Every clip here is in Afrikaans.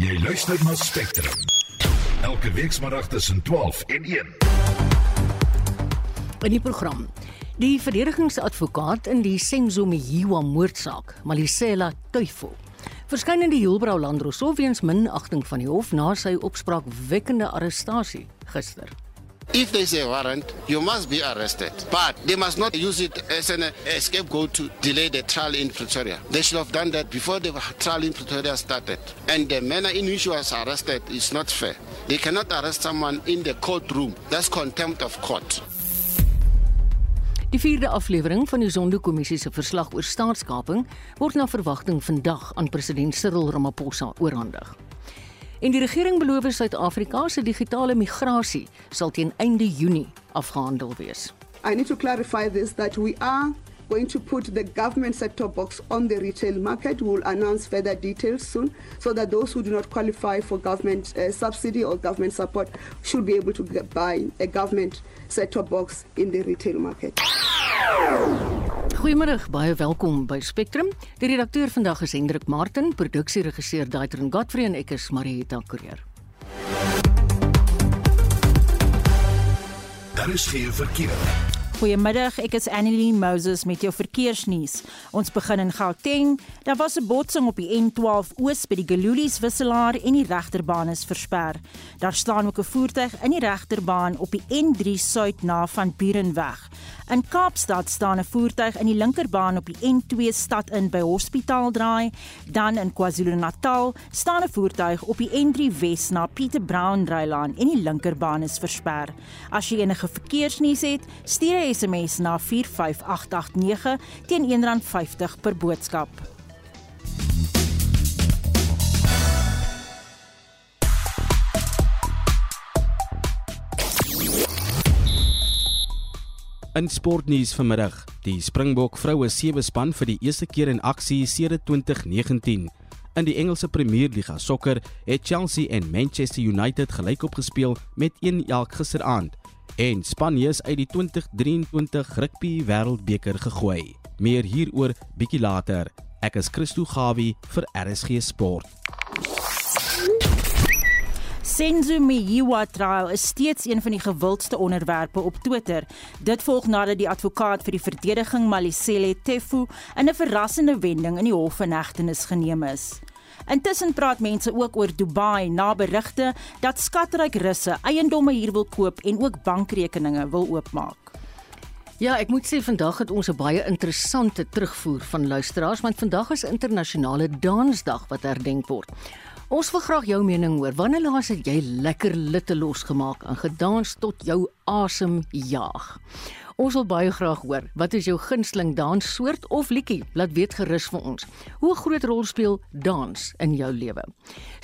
Jy luister na Spectrum. Elke weekmiddag tussen 12 en 1. In die program. Die verdedigingsadvokaat in die Senzo Mihiwa moordsaak, Malisela Tuifo, verskyn in die Hilbrau Landros weens minagting van die hof na sy opspraakwekkende arrestasie gister. If there's a warrant, you must be arrested. But they must not use it as an scapegoat to delay the trial in Pretoria. They should have done that before the trial in Pretoria started. And the manner in which he was arrested is not fair. They cannot arrest someone in the courtroom. That's contempt of court. Die vierde aflewering van die Zondo-kommissie se verslag oor staatskaping word na verwagting vandag aan president Cyril Ramaphosa oorhandig. En die regering beloof Suid-Afrika se digitale migrasie sal teen einde Junie afgehandel wees. I need to clarify this that we are going to put the government set-top box on the retail market. We will announce further details soon so that those who do not qualify for government uh, subsidy or government support should be able to get, buy a government set-top box in the retail market. Goeiemôre, baie welkom by Spectrum. Die redakteur vandag is Hendrik Martin, produksieregisseur Daitron Godfrey en ek is Marieta Courier. Daar is geen verkeer. Goeiemiddag, ek is Annelie Moses met jou verkeersnuus. Ons begin in Gauteng. Daar was 'n botsing op die N12 Oos by die Galulies wisselaar en die regterbaan is versper. Daar staan ook 'n voertuig in die regterbaan op die N3 Suid na van Burenweg. In Kaapstad staan 'n voertuig in die linkerbaan op die N2 stad in by Hospitaal draai. Dan in KwaZulu-Natal staan 'n voertuig op die N3 Wes na Pieter Brown drylaan en die linkerbaan is versper. As jy enige verkeersnuus het, stuur 'n SMS na 45889 teen R1.50 per boodskap. In sportnuus vanmiddag, die Springbok vroue sewe span vir die eerste keer in aksie sedert 2019. In die Engelse Premierliga sokker het Chelsea en Manchester United gelykop gespeel met 1 elk gisteraand en Spanje is uit die 2023 rugby wêreldbeker gegooi. Meer hieroor bietjie later. Ek is Christo Gawie vir RSG Sport. Senzo Mihiwa trial is steeds een van die gewildste onderwerpe op Twitter. Dit volg nadat die advokaat vir die verdediging Malisele Tefu in 'n verrassende wending in die hof in hegtenis geneem is. Intussen praat mense ook oor Dubai na berigte dat skatryk Russe eiendomme hier wil koop en ook bankrekeninge wil oopmaak. Ja, ek moet sê vandag het ons 'n baie interessante terugvoer van luisteraars want vandag is internasionale dansdag wat herdenk word. Ons wil graag jou mening hoor. Wanneer laas het jy lekker litte losgemaak en gedans tot jou asem jaag? Ons wil baie graag hoor. Wat is jou gunsteling danssoort of liedjie? Laat weet gerus vir ons. Hoe groot rol speel dans in jou lewe?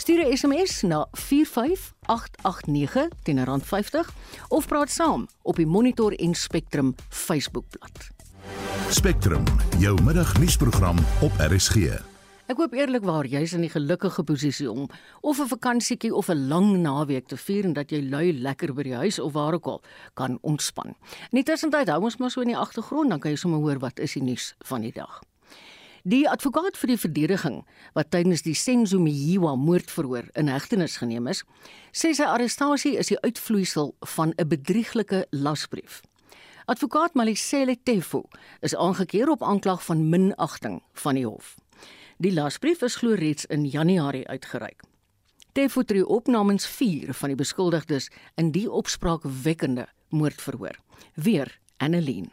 Stuur 'n SMS na 45889 teen R50 of praat saam op die Monitor en Spectrum Facebookblad. Spectrum, jou middagnuusprogram op RSG. Ek hoop eerlikwaar jy's in die gelukkige posisie om of 'n vakansietjie of 'n lang naweek te vier en dat jy lui lekker by die huis of waar ook al kan ontspan. In die tussentyd hou ons maar so in die agtergrond dan kan jy sommer hoor wat is die nuus van die dag. Die advokaat vir die verdediging wat tydens die Senzo Mihiwa moordverhoor in hegtenis geneem is, sê sy arrestasie is die uitvloeisel van 'n bedrieglike lasbrief. Advokaat Malisele Tefo is aangekeer op aanklag van minagting van die hof. Die lasbrief is glo reeds in Januarie uitgereik. Tefo tree op namens 4 van die beskuldigdes in die opspraakwekkende moordverhoor. Weer Annelien.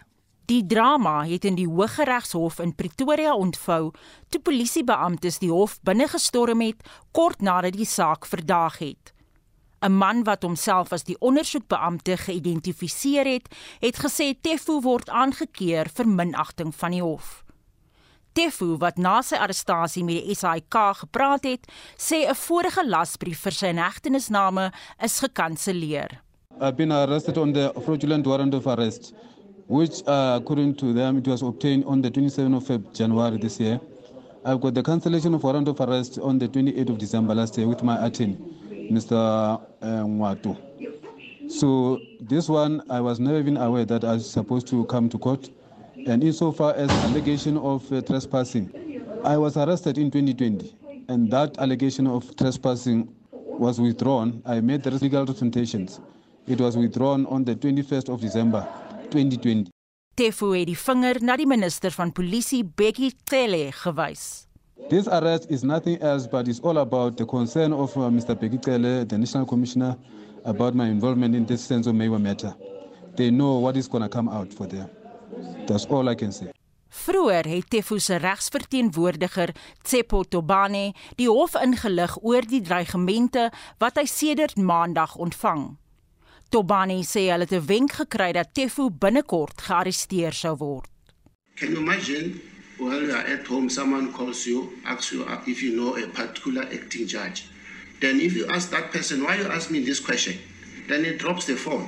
Die drama het in die Hooggeregshof in Pretoria ontvou toe polisiebeamptes die hof binne gestorm het kort nadat die saak verdaag het. 'n Man wat homself as die ondersoekbeampte geïdentifiseer het, het gesê Tefo word aangekeer vir minagting van die hof. Tefo wat na sy arrestasie met die SAIK gepraat het, sê 'n vorige lasbrief vir sy hegtenisname is gekanselleer. I've been arrested on the fraudulent warrant of arrest, which, uh, according to them, it was obtained on the 27th of January this year. I've got the cancellation of warrant of arrest on the 28th of December last year with my attorney, Mr. Uh, Mwatu. So this one, I was never even aware that I was supposed to come to court. And insofar as allegation of uh, trespassing, I was arrested in 2020 and that allegation of trespassing was withdrawn. I made the legal representations. It was withdrawn on the 21st of December 2020. Tefu het die vinger na die minister van polisie Bekkie Cele gewys. This arrest is nothing else but it's all about the concern of uh, Mr. Bekikele, the National Commissioner, about my involvement in this sense of matter. They know what is going to come out for them. That's all I can say. Vroeger het Tefu se regsverteenwoordiger, Tsepo Tobane, die hof ingelig oor die dreigemente wat hy sedert Maandag ontvang. Tobane sê hulle het 'n wenk gekry dat Tefu binnekort gearresteer sou word. Can you imagine while you are at home, someone calls you, asks you if you know a particular acting judge. Then if you ask that person, why you ask me this question? Then he drops the phone.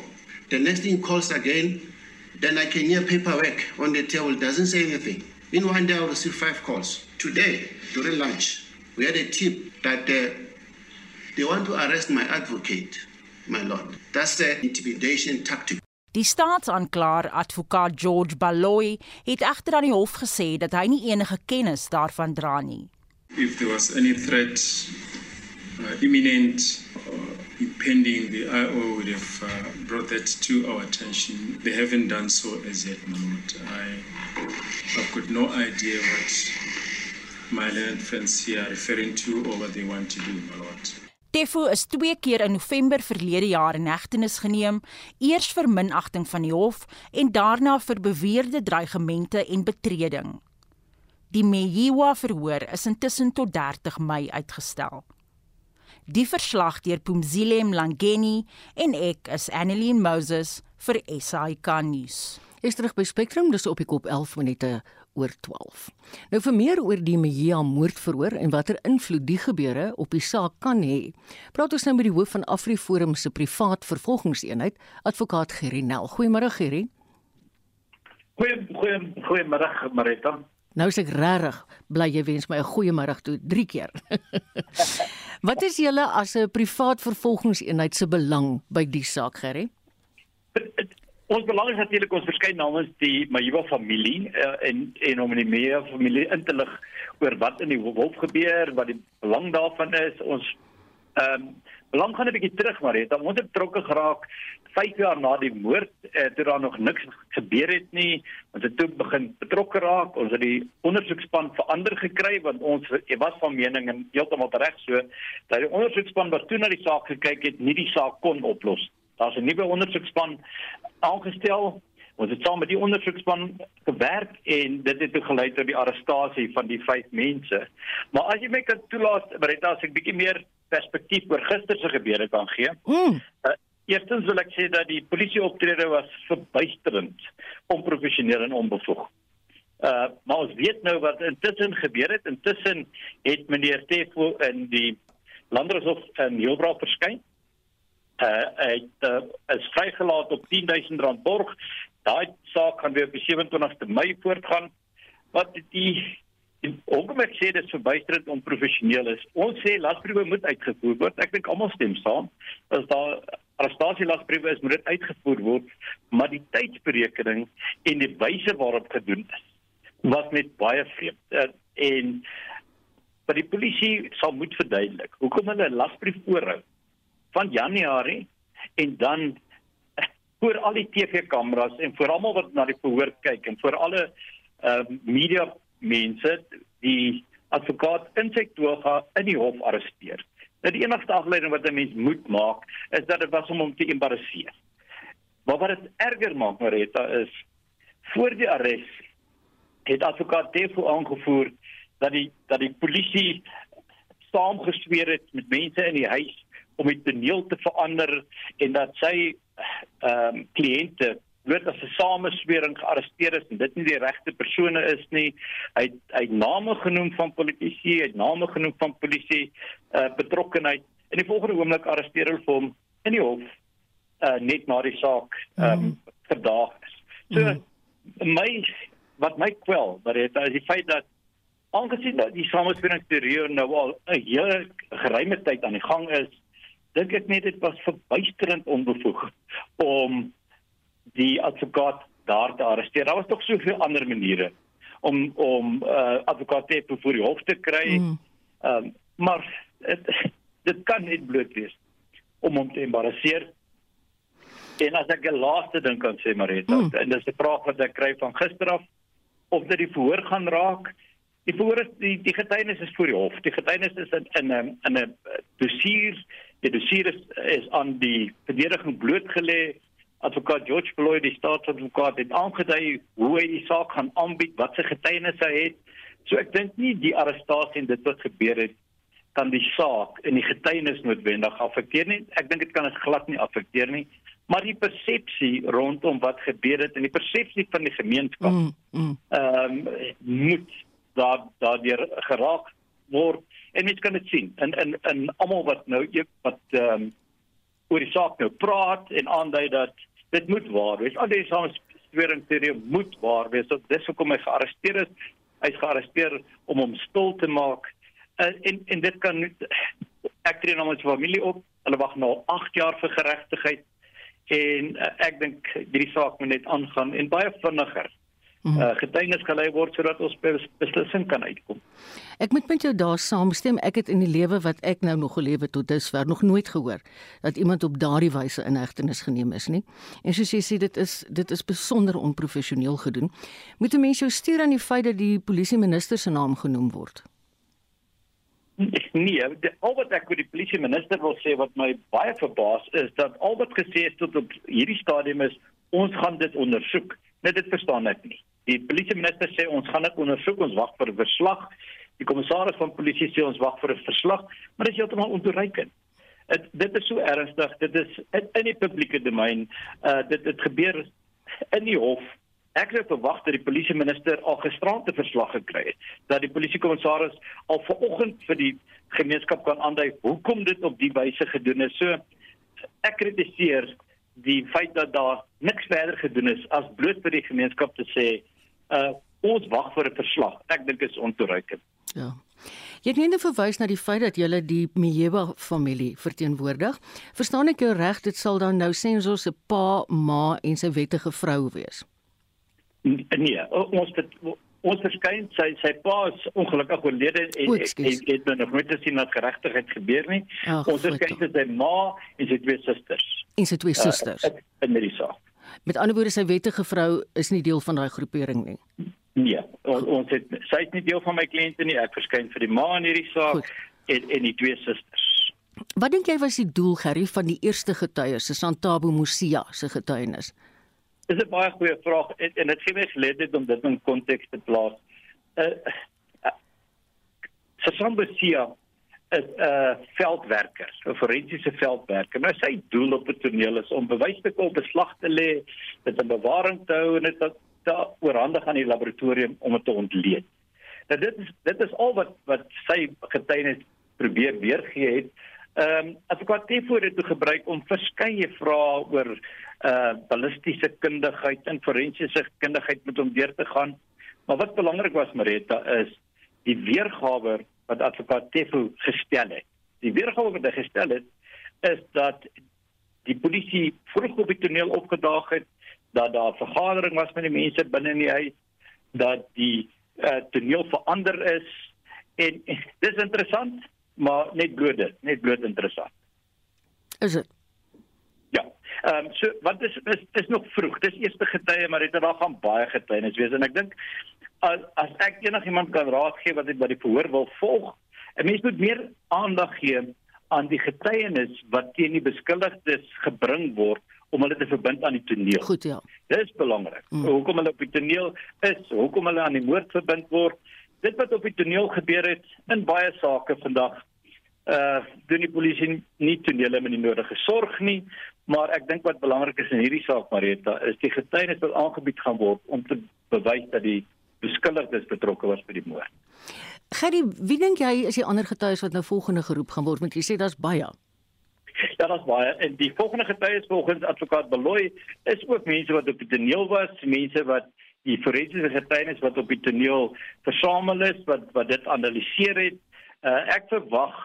The next thing calls again, then I can hear paperwork on the table, doesn't say anything. In one day, I'll receive five calls. Today, during lunch, we had a tip that uh, they want to arrest my advocate, my lord. That's the intimidation tactic. Die staatsaanklaer advokaat George Baloyi het egter aan die hof gesê dat hy nie enige kennis daarvan dra nie. If there was any threat uh, imminent or impending, the IO would have uh, brought that to our attention. They haven't done so as yet, my lord. I, I've got no idea what my learned friends here are referring to or what they want to do, my lord. Tefo is twee keer in November verlede jaar in hegtenis geneem, eers vir minagting van die hof en daarna vir beweerde dreigemente en betreding. Die Meyiwa verhoor is intussen tot 30 Mei uitgestel. Die verslag deur Pumzile Mlangeni en ek is Annelien Moses vir SAK nuus. Is terug by Spectrum dis op die kop 11 minute oor 12. Nou vir meer oor die Mejia moordverhoor en watter invloed die gebeure op die saak kan hê. Praat ons nou met die hoof van AfriForum se privaat vervolgingseenheid, advokaat Gerry Nel. Goeiemôre Gerry. Goeie goeie goeiemôre Marita. Nou sê ek regtig bly jy wens my 'n goeiemôre toe 3 keer. Wat is julle as 'n privaat vervolgingseenheid se belang by die saak Gerry? Ons belang is natuurlik ons verskyn namens die Mayiwa familie uh, en en om die Mayiwa familie in te lig oor wat in die hof gebeur, wat die belang daarvan is. Ons ehm um, belang gaan 'n bietjie terug maar het ons betrokke geraak 5 jaar na die moord uh, toe daar nog niks gebeur het nie. Ons het toe begin betrokke raak. Ons het die ondersoekspan verander gekry want ons was van mening en heeltemal reg so dat die ondersoekspan wat toe na die saak gekyk het, nie die saak kon oplos. Daar's 'n nuwe ondersoekspan aangestel. Ons het saam met die ondersoekspan gewerk en dit het gelei tot die arrestasie van die vyf mense. Maar as jy my kan toelaat, Brenda, as ek bietjie meer perspektief oor gister se gebeure kan gee. Mm. Uh, eerstens wil ek sê dat die polisie optrede was verbuisterend, onprofessioneel en onbevoeg. Uh maar ons weet nou wat intussen gebeur het. Intussen het meneer Tefo in die Landroshof in Heilbron verskyn uh, hy uh, is vrygelaat op 10000 rand borg. Daai saak gaan weer op die 27ste Mei voortgaan. Wat die Hoekom ek sê dit is verbuisterend onprofessioneel is. Ons sê lasbriewe moet uitgevoer word. Ek dink almal stem saam. As daar arrestasie lasbriewe is, moet dit uitgevoer word, maar die tydsberekening en die wyse waarop gedoen is was net baie vreemd. Uh, en maar die polisie sal moet verduidelik hoekom hulle 'n lasbrief oorhou van Januarie en dan voor al die TV-kameras en vir almal wat na die verhoor kyk en vir alle uh, media mense die advokaat in sy toga in die hof arresteer. Nou die enigste afleiding wat 'n mens moet maak is dat dit was om hom te embarrasseer. Maar wat dit erger maak, Marita, is voor die arrest het advokaat Defo aangevoer dat die dat die polisie saamgesweer het met mense in die huis om die toneel te verander en dat sy ehm um, kliënte word as 'n sameswering gearresteer is en dit nie die regte persone is nie. Hy hy het name genoem van politici, hy het name genoem van polisie uh, betrokkenheid. In die volgende oomblik arresteer hulle hom in die hof uh, net na die saak ehm um, mm. verdaag is. So mm. my wat my kwel, maar dit is die feit dat aangesien dat die samesweringsteorie nou al 'n hele geruime tyd aan die gang is, dink ek net dit was verbuisterend onbevoeg om die advokaat daar te arresteer. Daar was tog soveel ander maniere om om uh, advokaat te voor die hof te kry. Mm. Um, maar het, dit kan net bloot wees om hom te embarrasseer. En as ek 'n laaste ding kan sê Marita, mm. en dis 'n vraag wat ek kry van gister af of dit die verhoor gaan raak. Die verhoor is die die getuienis is voor die hof. Die getuienis is in in 'n in 'n dossier. Die dossier is, is aan die verdediging blootgelê. Advokaat George Floyd die staatsadvokaat het aangedui hoe hy die saak gaan aanbied, wat sy getuienis hy het. So ek dink nie die arrestasie en dit wat gebeur het kan die saak en die getuienis noodwendig affekteer nie. Ek dink dit kan dit glad nie affekteer nie, maar die persepsie rondom wat gebeur het en die persepsie van die gemeenskap mm, mm. ehm mm, um, moet daar daardeur geraak word en mens kan dit sien in in in almal wat nou wat ehm um, oor die saak nou praat en aandui dat dit moet waar wees. Al die samesweringsteorie moet waar wees. So, dis hoekom hy gearresteer is. Hy's gearresteer om hom stil te maak uh, en en dit kan ek tree namens familie op. Hulle wag nou 8 jaar vir geregtigheid en uh, ek dink hierdie saak moet net aangaan en baie vinniger uh, getuienis gelei word sodat ons beslissing kan uitkom. Ek moet met jou daar saamstem. Ek het in die lewe wat ek nou nog gelewe tot dusver nog nooit gehoor dat iemand op daardie wyse in hegtenis geneem is nie. En soos jy sê dit is dit is besonder onprofessioneel gedoen. Moet 'n mens jou stuur aan die feit dat die polisie minister se naam genoem word? Nee, al wat ek oor die polisie minister wil sê wat my baie verbaas is dat al wat gesê is tot op hierdie stadium is ons gaan dit ondersoek. Net dit verstaan ek nie. Die polisie minister sê ons gaan dit ondersoek, ons wag vir 'n verslag. Die kommissaris van polisie sê ons wag vir 'n verslag, maar dit is heeltemal ontoereikend. Dit dit is so ernstig. Dit is in, in die publieke domein. Uh dit dit gebeur in die hof Ek het verwag dat die polisie minister al gisterand 'n verslag gekry het dat die polisiekommissaris al vanoggend vir die gemeenskap kan aandui hoekom dit op die wyse gedoen is. So ek kritiseer die feit dat daar niks verder gedoen is as bloot vir die gemeenskap te sê uh ons wag vir 'n verslag. Ek dink dit is ontoereikend. Ja. Jy het net verwys na die feit dat jy die Mjeba familie verteenwoordig. Verstaan ek jou reg dit sal dan nou sens ons se pa, ma en sy wettige vrou wees? Nee, ons het ons verskyn sy sy pa is ongelukkig oorlede en ek het nog nooit gesien dat geregtigheid gebeur nie. Ach, ons verskyn sy ma en sy twee susters. En sy twee uh, susters. In die saak. Met ander woorde sy wettige vrou is nie deel van daai groepering nie. Nee, ons, ons het sy is nie deel van my kliënte nie. Ek verskyn vir die ma in hierdie saak en en die twee susters. Wat dink jy was die doel Gerry van die eerste getuies, Santabo Musia se getuienis? Dis 'n baie goeie vraag en, en dit gee my geleentheid om dit in konteks te plaas. Uh, uh is 'n uh, veldwerker, 'n forensiese veldwerker. Nou sy doel op 'n toneel is om bewysstukke op beslag te lê, dit in bewaring te hou en dit te oorhandig aan die laboratorium om dit te ontleed. Nou dit is dit is al wat wat sy getuienis probeer weergee het. Ehm um, as ek wat tevoor het gebruik om verskeie vrae oor uh ballistiese kundigheid en forensiese kundigheid met hom deur te gaan. Maar wat belangrik was Marita is die weergawe wat advokaat Tefo gestel het. Die weergawe wat hy gestel het is dat die polisie vroeg op die toneel opgedaag het dat daar 'n vergadering was met die mense binne in die huis dat die uh, toneel verander is en, en dis interessant maar net bloot dit net bloot interessant is dit Ja. Ehm um, so wat is is is nog vroeg. Dis eerste getye, maar dit daar gaan baie getuienis wees en ek dink as as ek enigiemand kan raad gee wat wat die verhoor wil volg, 'n mens moet meer aandag gee aan die getuienis wat teen die beskuldigdes gebring word om hulle te verbind aan die toneel. Goed ja. Dis belangrik. Mm. Hoekom hulle op die toneel is, hoekom hulle aan die moord verbind word. Dit wat op die toneel gebeur het in baie sake vandag uh doen die polisie nie tonele met die nodige sorg nie Maar ek dink wat belangrik is in hierdie saak Marita is die getuienis wat aangebied gaan word om te bewys dat die beskuldigdes betrokke was by die moord. Gerry, wie dink jy is die ander getuies wat nou volgende geroep gaan word? Want jy sê daar's baie. Ja, daar's baie. En die volgende getuies volgens advokaat Beloy is ook mense wat op die toneel was, mense wat die forensiese getuienis wat op die toneel versamel is, wat wat dit analiseer het. Uh, ek verwag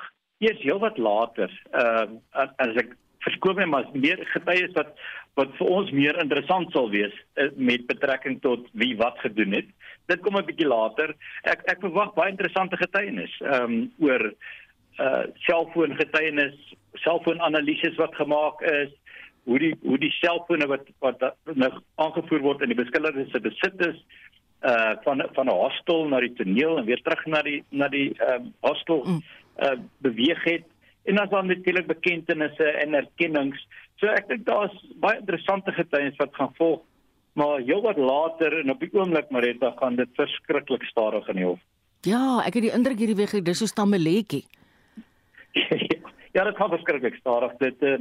eers heelwat later, ehm uh, as ek verskoon my maar meer getuies wat wat vir ons meer interessant sal wees eh, met betrekking tot wie wat gedoen het. Dit kom 'n bietjie later. Ek ek verwag baie interessante getuienis ehm um, oor uh selfoongetuienis, selfoonanalises wat gemaak is, hoe die hoe die selfone wat wat nou aangevoer word in die beskuldigde se besit is uh van van 'n hostel na die toneel en weer terug na die na die ehm um, hostel uh beweeg het en dan dan natuurlik bekentenisse en erkennings. So ek dink daar's baie interessante getuienis wat gaan volg, maar heelwat later en op die oomblik Marita gaan dit verskriklik stadig in die hof. Ja, ek het die indruk hierdie week dis so stammeletjie. ja, dit gaan verskriklik stadig. Dit uh,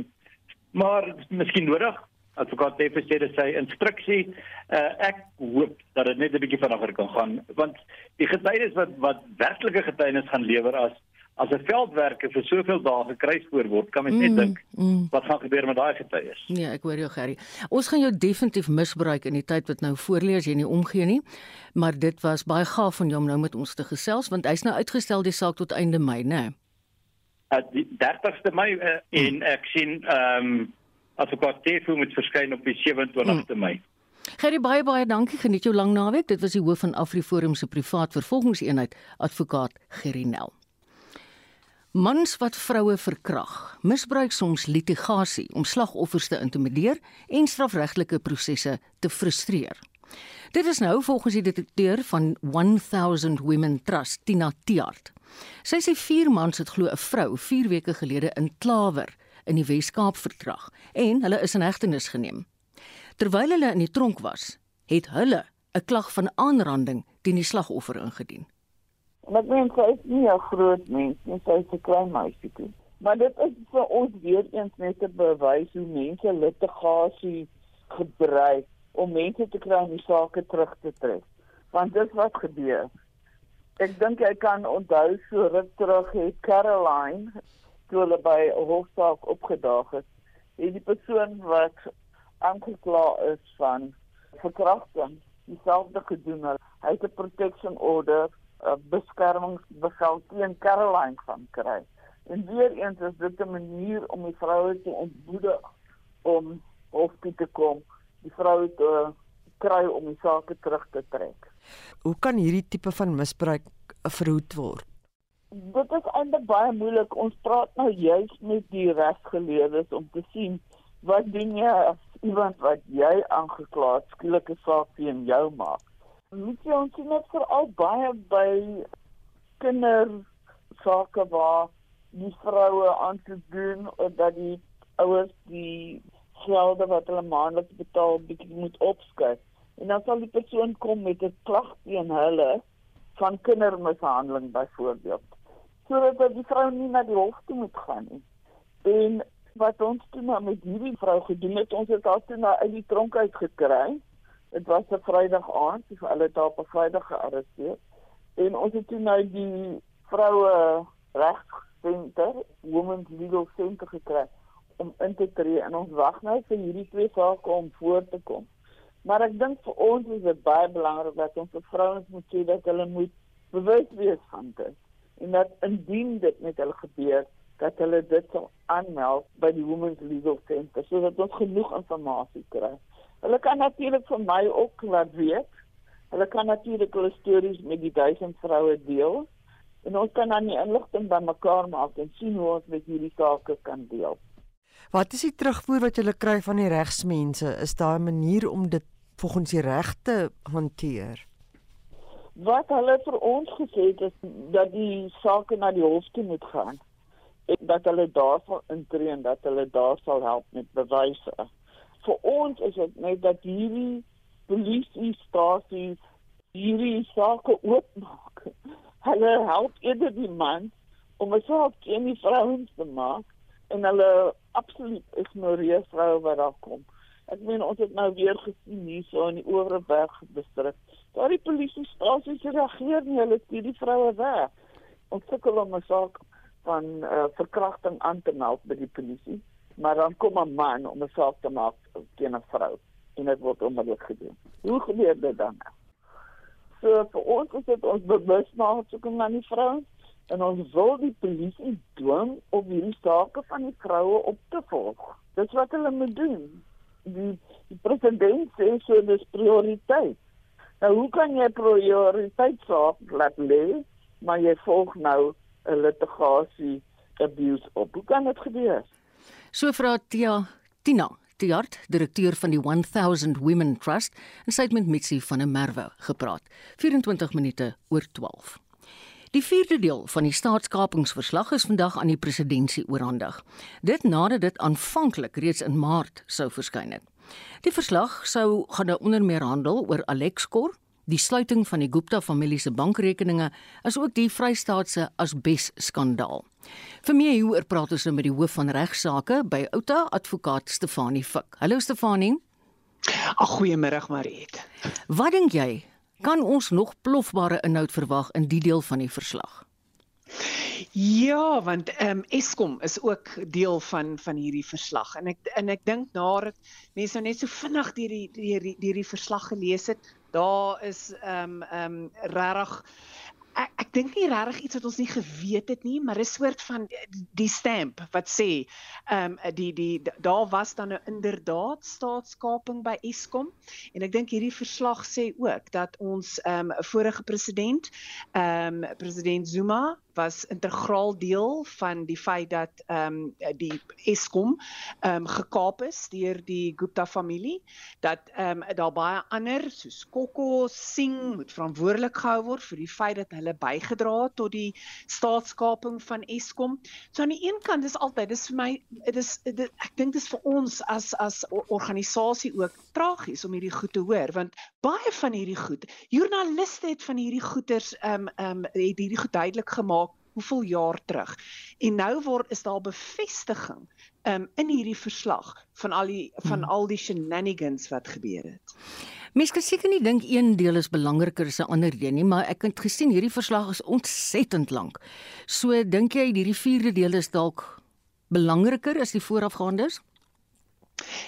maar miskien nodig advokaat Davis sê dit sy instruksie uh, ek hoop dat dit net 'n bietjie vinniger kan gaan want die getuienis wat wat werklike getuienis gaan lewer as as 'n veldwerker vir soveel dae gekruis voor word kan mens net mm, dink mm. wat gaan gebeur met daai getuies nee ek hoor jou Gerry ons gaan jou definitief misbruik in die tyd wat nou voorlê as jy nie omgee nie maar dit was baie gaaf van jou om nou met ons te gesels want hy's nou uitgestel die saak tot einde Mei nê nee? uh, die 30ste Mei uh, en ek sien ehm um, advokaat Tefu moet verskyn op die 27ste Mei. Gerry baie baie dankie geniet jou lang naweek. Dit was die hoof van AfriForum se privaat vervolgingseenheid, advokaat Gerry Nel. Mans wat vroue verkrag, misbruik soms litigasie om slagoffers te intimideer en strafregtelike prosesse te frustreer. Dit is nou volgens die detekteur van 1000 Women Trust, Tina Tiart. Sy sê vier mans het glo 'n vrou 4 weke gelede in Klawer in die Wes-Kaap verkrag en hulle is in hegtenis geneem. Terwyl hulle in die tronk was, het hulle 'n klag van aanranding teen die slagoffer ingedien. En ek meen sy is nie 'n groot mens nie, sy is 'n klein meisietjie. Maar dit is vir ons weer eens net 'n bewys hoe mense litigasie gebruik om mense te kry om die sake terug te trek. Want dit wat gebeur. Ek dink jy kan onthou so ruk terug het Caroline toe hulle by 'n hofsaak opgedaag het, het die persoon wat aangekla is van verkrachting dieselfde gedoen het. Hy het 'n protection order, 'n beskermingsbevel teen Caroline van kry. En weer eens is dit 'n manier om die vroue te ontmoedig om hof toe te kom die vrou te kry om die saak terug te trek. Hoe kan hierdie tipe van misbruik verhoed word? Dit is eintlik baie moeilik. Ons praat nou juis met die regsgeleerdes om te sien wat doen jy as iemand wat jy aangekla het skielik 'n saak teen jou maak. Moet jy ons net vir al baie by kinder sake waar die vroue aan te doen of dat die ouers die gelde wat hulle maandeliks betaal bietjie moet opskryf. En dan sal die persoon kom met 'n klag teen hulle van kindermishandeling byvoorbeeld. Sodat die vrou nie na die hof toe moet gaan nie. En wat ons toe nou met hierdie vrou gedoen het, ons het haar toe na uit die tronk uit gekry. Dit was 'n Vrydag aand, sy hulle het haar op 'n Vrydag gearresteer. En ons het toe nou die vroue regscenter, Women's Legal Center gekry om in te tree en ons wag nou vir hierdie twee sake om voor te kom. Maar ek dink vir ons is dit baie belangrik dat ons vir vrouens moet sê dat hulle moet bewus wees van dit en dat indien dit met hulle gebeur dat hulle dit sal aanmeld by die Women's Legal Center sodat ons genoeg inligting kry. Hulle kan natuurlik vir my ook laat weet. Hulle kan natuurlik hulle stories met die duisend vroue deel en ons kan dan die inligting bymekaar maak en sien hoe ons met hierdie sake kan deel. Wat is die terugvoer wat jy kry van die regsmense? Is daar 'n manier om dit volgens die regte hanteer? Wat hulle vir ons gesê het is dat die saak na die hof toe moet gaan. En dat hulle daarvoor intree en dat hulle daar sal help met bewyse. Vir ons is dit net dat hierdie polisie stasies hierdie saak oopmaak. Hulle help eerder die man om 'n saak teen die vrouens te maak en hulle absoluut ignoreer vroue wat daar kom. Ek meen ons het nou weer gesien hier so in die Oeverberg distrik. Daar die polisiestasie reageer nie, hulle stuur die vroue weg. Ons sukkel om 'n saak van uh, verkrachting aan te meld by die polisie, maar dan kom 'n man om 'n saak te maak teen 'n vrou en dit word onmiddellik gedoen. Hoe gebeur dit dan? So vir ons is dit ons bewus maak soek na die vrouens en ons wil die polisie dwing om hierdie sake van die vroue op te volg. Dis wat hulle moet doen. Die, die president sê so dis prioriteit. Nou hoe kan jy prioriteit saak laat lê, maar jy volg nou 'n litigasie abuse op. Hoe kan dit gebeur? So vra Tia Tina Tiart, direkteur van die 1000 Women Trust, en sy het met Mitsi van der Merwe gepraat. 24 minute oor 12. Die vierde deel van die staatskapingsverslag is vandag aan die presidentskap oorhandig. Dit nadat dit aanvanklik reeds in Maart sou verskyn het. Die verslag sou gaan onder meer handel oor Alexkor, die sluiting van die Gupta familie se bankrekeninge, asook die Vrystaatse asbes skandaal. Vir meer hieroor praat ons nou met die hoof van regsaake by Outa, advokaat Stefanie Fik. Hallo Stefanie. Ag goeiemôre Mariet. Wat dink jy? Kan ons nog plofbare inhoud verwag in die deel van die verslag? Ja, want ehm um, Eskom is ook deel van van hierdie verslag en ek en ek dink nadat mense nou net so vinnig deur die deur die deur die verslag gelees het, daar is ehm um, ehm um, regtig ek ek dink nie regtig iets wat ons nie geweet het nie, maar 'n soort van die stamp wat sê, ehm um, die die daar was dan nou inderdaad staatskaping by Eskom. En ek dink hierdie verslag sê ook dat ons ehm um, vorige president, ehm um, president Zuma was integraal deel van die feit dat ehm um, die Eskom ehm um, gekaap is deur die Gupta familie dat ehm um, daar baie ander soos Kokko Singh moet verantwoordelik gehou word vir die feit dat hulle bygedra het tot die staatskaping van Eskom. So aan die een kant is altyd dis vir my dit is dit, ek dink dit is vir ons as as organisasie ook tragies om hierdie goed te hoor want baie van hierdie goed joernaliste het van hierdie goeters ehm um, ehm um, het hierdie goed duidelik gemaak hoeveel jaar terug. En nou word is daar bevestiging um, in hierdie verslag van al die van hmm. al die shenanigans wat gebeur het. Mens kan seker nie dink een deel is belangriker as 'n ander deel nie, maar ek het gesien hierdie verslag is ontsettend lank. So dink jy hierdie vierde deel is dalk belangriker as die voorafgaandes?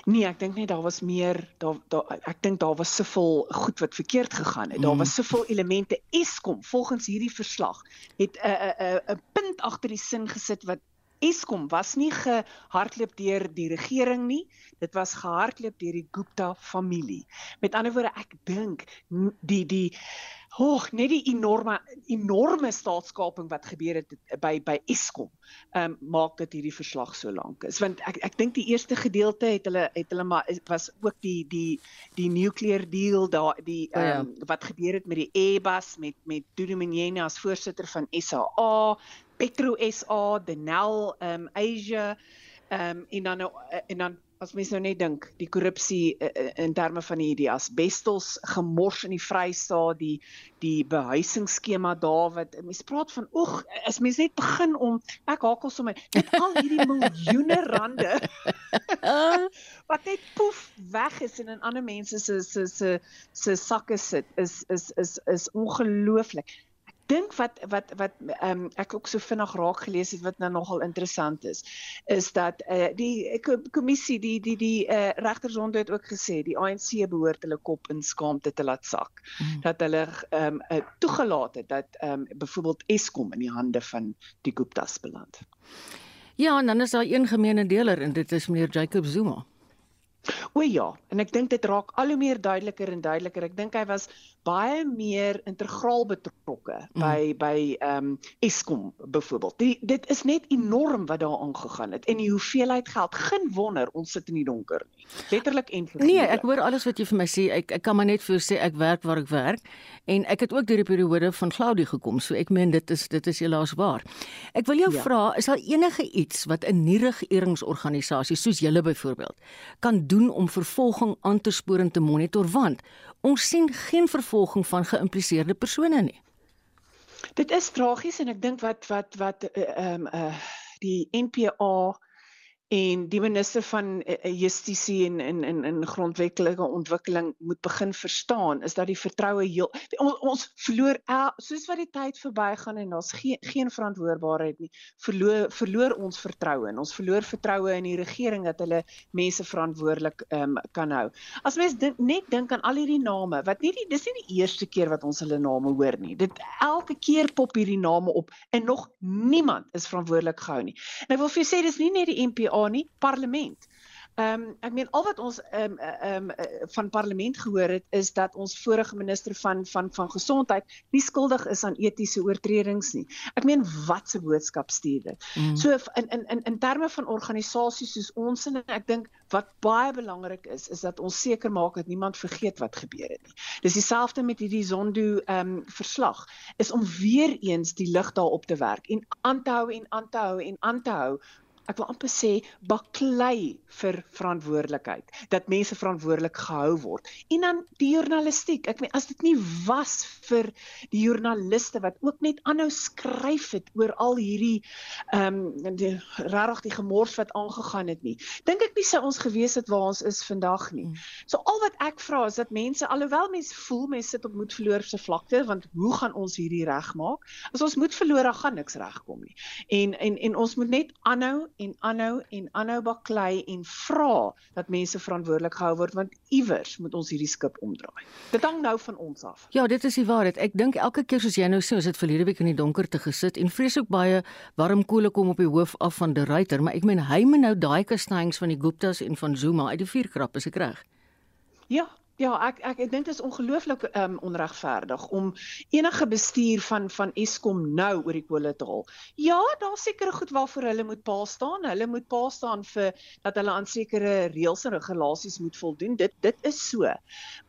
Nee, ek dink net daar was meer daar daar ek dink daar was soveel goed wat verkeerd gegaan het. Daar was mm. soveel elemente Eskom volgens hierdie verslag het 'n 'n 'n punt agter die sin gesit wat Eskom was nie gehardloop deur die regering nie. Dit was gehardloop deur die Gupta familie. Met ander woorde, ek dink die die hoog net die enorme enorme staatskaping wat gebeur het by by Eskom ehm um, maak dit hierdie verslag so lank is want ek ek dink die eerste gedeelte het hulle het hulle maar was ook die die die nuclear deal daar die ehm um, oh ja. wat gebeur het met die Airbus met met Dudu Mnyene as voorsitter van SAA Petro SA, Denel um Asia um en dan nou, eh, en dan as mense nou net dink die korrupsie uh, in terme van die die asbestos gemors in die Vrystaat die die behuisingsskema daar wat mense praat van oeg as mense net begin om ek hakel sommer net al hierdie miljoene rande wat net poef weg is en in ander mense se se se se sakke sit is is is is ongelooflik dink wat wat wat um, ek ook so vinnig raak gelees het wat nou nogal interessant is is dat eh uh, die kommissie die die die eh uh, regtersonde het ook gesê die ANC behoort hulle kop in skaamte te laat sak mm. dat hulle um, uh, toegelaat het dat um, byvoorbeeld Eskom in die hande van die Guptas beland. Ja, en dan is daar een gemeene deler en dit is meneer Jacob Zuma. O ja, en ek dink dit raak al hoe meer duideliker en duideliker. Ek dink hy was baie meer integraal betrokke mm. by by ehm um, Eskom byvoorbeeld. Dit is net enorm wat daar aangegaan het en die hoeveelheid geld, geen wonder ons sit in die donker nie. Letterlik en figuurlik. Nee, ek hoor alles wat jy vir my sê. Ek ek kan maar net vir sê ek werk waar ek werk en ek het ook deur die periode van Claudie gekom, so ek meen dit is dit is helaas waar. Ek wil jou ja. vra, is daar enige iets wat 'n nuwe regeringsorganisasie soos julle byvoorbeeld kan doen om vervolging aan te spoor en te monitor want ons sien geen vervolging van geïmpliseerde persone nie. Dit is tragies en ek dink wat wat wat eh, ehm uh, uh, die NPA en die minister van uh, justisie en in in in grondwetlike ontwikkeling moet begin verstaan is dat die vertroue heel on, ons verloor el, soos wat die tyd verbygaan en daar's geen geen verantwoordbaarheid nie verloor verloor ons vertroue en ons verloor vertroue in die regering dat hulle mense verantwoordelik um, kan hou. As mens dink net dink aan al hierdie name wat nie die dis nie die eerste keer wat ons hulle name hoor nie. Dit elke keer pop hierdie name op en nog niemand is verantwoordelik gehou nie. Ek wil vir jou sê dis nie net die NPA nie, parlement. Ehm um, ek meen al wat ons ehm um, ehm um, van parlement gehoor het is dat ons vorige minister van van van gesondheid nie skuldig is aan etiese oortredings nie. Ek meen wat se boodskap stuur dit? Mm. So in in in in terme van organisasies soos ons en ek dink wat baie belangrik is is dat ons seker maak dat niemand vergeet wat gebeur het nie. Dis dieselfde met hierdie Zondo ehm um, verslag is om weer eens die lig daarop te werk en aan te hou en aan te hou en aan te hou ek wil amper sê baklei vir verantwoordelikheid dat mense verantwoordelik gehou word. En dan die journalistiek. Ek meen as dit nie was vir die joernaliste wat ook net aanhou skryf het oor al hierdie ehm um, die regtig die gemors wat aangegaan het nie dink ek nie sou ons gewees het waar ons is vandag nie. Mm. so al wat ek vra is dat mense alhoewel mense voel mense sit op moed verloor se vlakte want hoe gaan ons hierdie regmaak? As ons moed verloor dan gaan niks regkom nie. En en en ons moet net aanhou en aanhou en aanhou baklei en vra dat mense verantwoordelik gehou word want iewers moet ons hierdie skip omdraai. Dit hang nou van ons af. Ja, dit is die waarheid. Ek dink elke keer soos jy nou sê, ons het verlede week in die donker te gesit en vrees ook baie warm koele kom op die hoof af van die ruiter, maar ek meen hy moet nou daai kastings van die Guptas en van Zuma uit die vuurkrap, is ek reg? Ja, Ja, ek ek ek dink dit is ongelooflik um, onregverdig om enige bestuur van van Eskom nou oor die kolle te haal. Ja, daar seker goed waarvoor hulle moet pa staan. Hulle moet pa staan vir dat hulle aan sekere reëls en regulasies moet voldoen. Dit dit is so.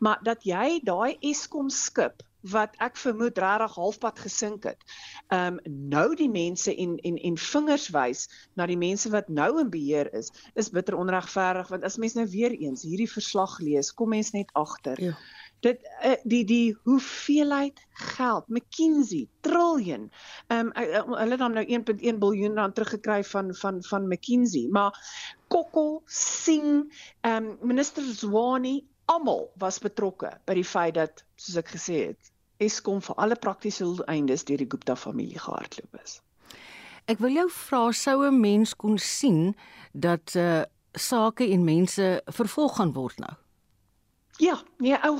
Maar dat jy daai Eskom skip wat ek vermoed regtig halfpad gesink het. Ehm um, nou die mense en en en vingers wys na die mense wat nou in beheer is, is bitter onregverdig want as mens nou weer eens hierdie verslag lees, kom mens net agter. Ja. Dit uh, die die hoeveelheid geld, McKinsey, triljoen. Ehm um, hulle het dan nou 1.1 miljard rand teruggekry van van van McKinsey, maar Kokko, Singh, ehm um, minister Zwane almal was betrokke by die feit dat soos ek gesê het Eskom vir alle praktiese doeleindes deur die Gupta familie gehardloop is. Ek wil jou vra sou 'n mens kon sien dat uh sake en mense vervolg gaan word nou. Ja, nee ou.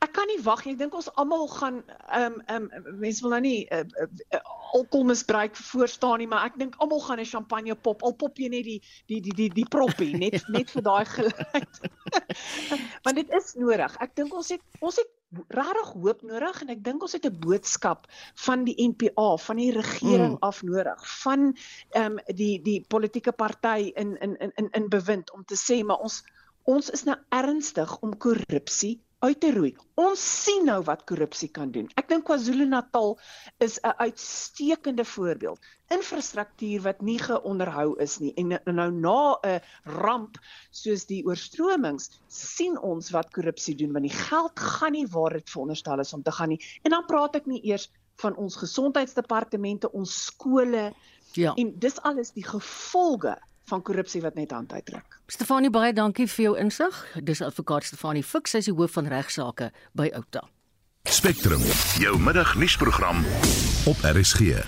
Ek kan nie wag nie. Ek dink ons almal gaan ehm um, ehm um, mense wil nou nie uh, uh, alkohol misbruik voor staan nie, maar ek dink almal gaan 'n champagne pop. Al pop jy net die die die die die proppie net net vir daai geluid. Want dit is nodig. Ek dink ons het ons het regtig hoop nodig en ek dink ons het 'n boodskap van die NPA, van die regering mm. af nodig, van ehm um, die die politieke party in in in in bewind om te sê maar ons ons is nou ernstig om korrupsie uit te roei. Ons sien nou wat korrupsie kan doen. Ek dink KwaZulu-Natal is 'n uitstekende voorbeeld. Infrastruktuur wat nie geonderhou is nie en nou na 'n ramp soos die oorstromings sien ons wat korrupsie doen want die geld gaan nie waar dit veronderstel is om te gaan nie. En dan praat ek nie eers van ons gesondheidsdepartemente, ons skole. Ja. En dis alles die gevolge van korrupsie wat net hand uitdruk. Stefanie baie dankie vir jou insig. Dis advokaat Stefanie Fix, sy is die hoof van regsaake by Outa. Spectrum, jou middagnuusprogram op RSG.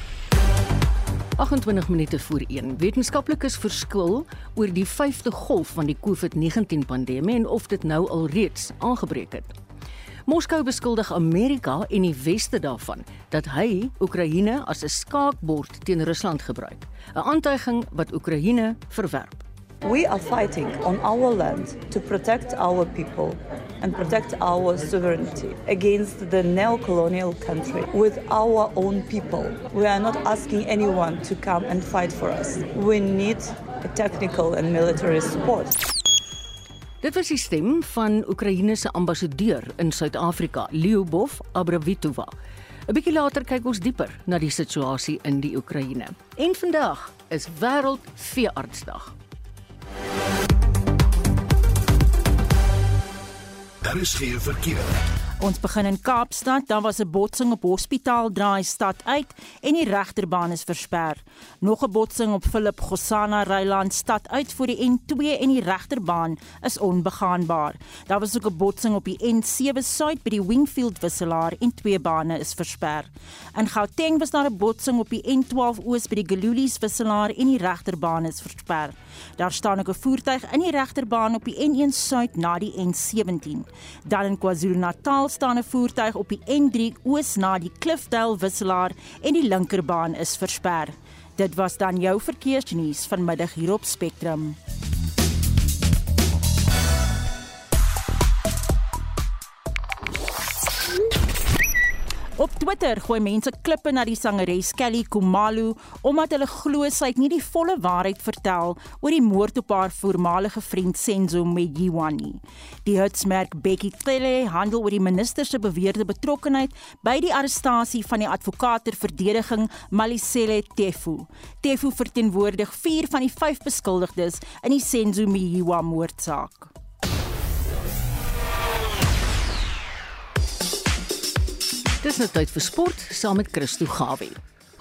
28 minute voor 1. Wetenskaplikes verskil oor die 5de golf van die COVID-19 pandemie en of dit nou al reeds aangebreek het. Moskou beskuldig Amerika en die weste daarvan dat hy Oekraïne as 'n skaakbord teen Rusland gebruik, 'n aantuiging wat Oekraïne verwerp. We are fighting on our land to protect our people and protect our sovereignty against the neo-colonial country with our own people. We are not asking anyone to come and fight for us. We need technical and military support. Dit was die stem van Oekraïne se ambassadeur in Suid-Afrika, Lyubov Abravitova. 'n Bietjie later kyk ons dieper na die situasie in die Oekraïne. En vandag is wêreld veeartsdag. Daar is geen verkeer. Ons begin in Kaapstad, daar was 'n botsing op Hospitaal Draai stad uit en die regterbaan is versper. Nog 'n botsing op Philip Gosana Ryland stad uit voor die N2 en die regterbaan is onbegaanbaar. Daar was ook 'n botsing op die N7 suid by die Wingfield wisselaar en twee bane is versper. In Gauteng was daar 'n botsing op die N12 oos by die Galulies wisselaar en die regterbaan is versper. Daar staan ook 'n voertuig in die regterbaan op die N1 suid na die N17. Dan in KwaZulu-Natal staan 'n voertuig op die N3 oos na die Cliffdale wisselaar en die linkerbaan is versper. Dit was dan jou verkeersnuus vanmiddag hier op Spectrum. Op Twitter gooi mense klippe na die sangeres Kelly Kumalu omdat hulle glo sy het nie die volle waarheid vertel oor die moord op haar voormalige vriend Senzo Mejiwa nie. Die hitsmerk Becky Cele handel oor die minister se beweerde betrokkeheid by die arrestasie van die advokaat ter verdediging Malisele Tefu. Tefu verteenwoordig 4 van die 5 beskuldigdes in die Senzo Mejiwa moordsaak. Dis nou tyd vir sport saam met Christo Gawie.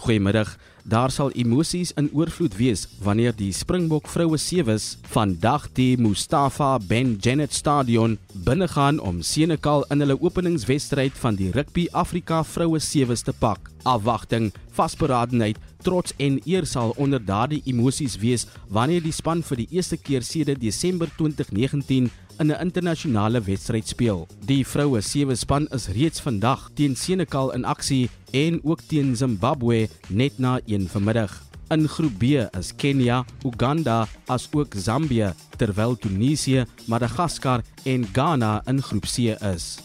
Goeiemiddag. Daar sal emosies in oorvloed wees wanneer die Springbok vroue sewes vandag die Mustafa Ben Jennet Stadion binnegaan om Senekal in hulle openingswedstryd van die Rugby Afrika vroue sewes te pak. Afwagting, vasberadenheid, trots en eer sal onder daardie emosies wees wanneer die span vir die eerste keer sedert Desember 2019 in 'n internasionale wedstryd speel. Die vroue sewe span is reeds vandag teen Senekal in aksie en ook teen Zimbabwe net na 1 vanmiddag. In groep B is Kenia, Uganda as ook Zambië, terwyl Tunesië, Madagaskar en Ghana in groep C is.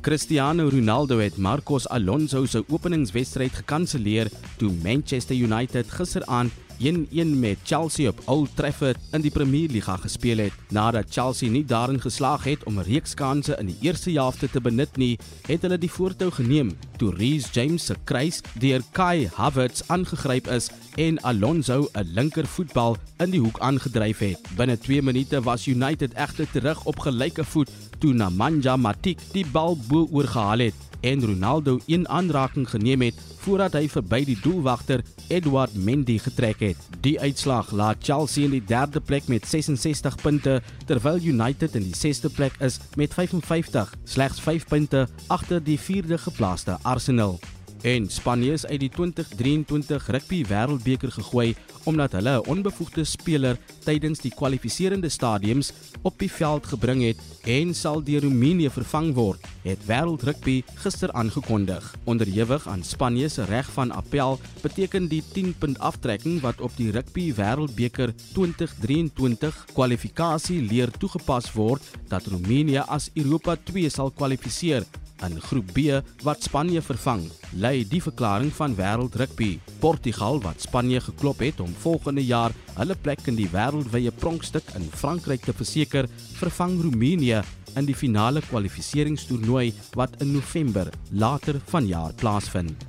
Cristiano Ronaldo het Marcos Alonso se openingswedstryd gekanselleer toe Manchester United gisteraand 1-1 met Chelsea op Old Trafford in die Premier Liga gespeel het. Nadat Chelsea nie daarin geslaag het om reekskanse in die eerste helfte te benut nie, het hulle die voortou geneem toe Reece James se kruis deur Kai Havertz aangegryp is en Alonso 'n linkervoetbal in die hoek aangedryf het. Binne 2 minute was United egter terug op gelyke voet toe Nemanja Matic die bal bo oorgehaal het en Ronaldo een aanraking geneem het voordat hy verby die doelwagter Edward Mendy getrek het. Die uitslag laat Chelsea in die derde plek met 66 punte terwyl United in die sesde plek is met 55, slegs 5 punte agter die vierde geplaaste Arsenal. En Spanje is uit die 2023 Rugby Wêreldbeker gegooi omdat hulle 'n onbevoegde speler tydens die kwalifiserende stadiums op die veld gebring het en sal deur Roemenië vervang word, het Wêreld Rugby gister aangekondig. Onderhewig aan Spanje se reg van appel beteken die 10-punt aftrekking wat op die Rugby Wêreldbeker 2023 kwalifikasie leer toegepas word dat Roemenië as Europa 2 sal kwalifiseer in groep B wat Spanje vervang, lei die verklaring van Wêreld Rugby. Portugal wat Spanje geklop het om volgende jaar hulle plek in die wêreldwye pronkstuk in Frankryk te verseker, vervang Roemenië in die finale kwalifiseringstoernooi wat in November later vanjaar plaasvind.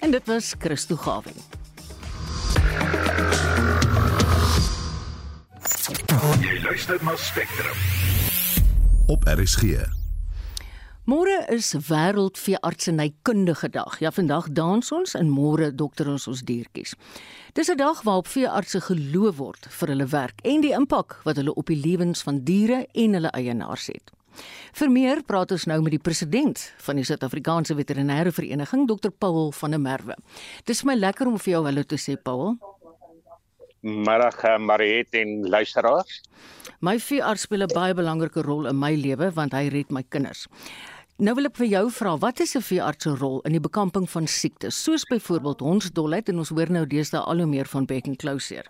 En dit was Christo Gawing. Jy luister na Spectrum. Op RSG. Môre is wêreldveeartsenykundige dag. Ja, vandag dans ons en môre dokter ons ons diertjies. Dis 'n dag waarop veeartse geloof word vir hulle werk en die impak wat hulle op die lewens van diere en hulle eienaars het. Vir meer praat ons nou met die president van die Suid-Afrikaanse Veterinêre Vereniging, Dr Paul van der Merwe. Dis my lekker om vir jou hallo te sê, Paul. Middag, eh, Mariet en luisteraars. My veearts speel 'n baie belangrike rol in my lewe want hy red my kinders. Nou wil ek vir jou vra, wat is 'n veearts se rol in die bekamping van siektes, soos byvoorbeeld hondsdolheid en ons hoor nou deesdae al hoe meer van beck and closure?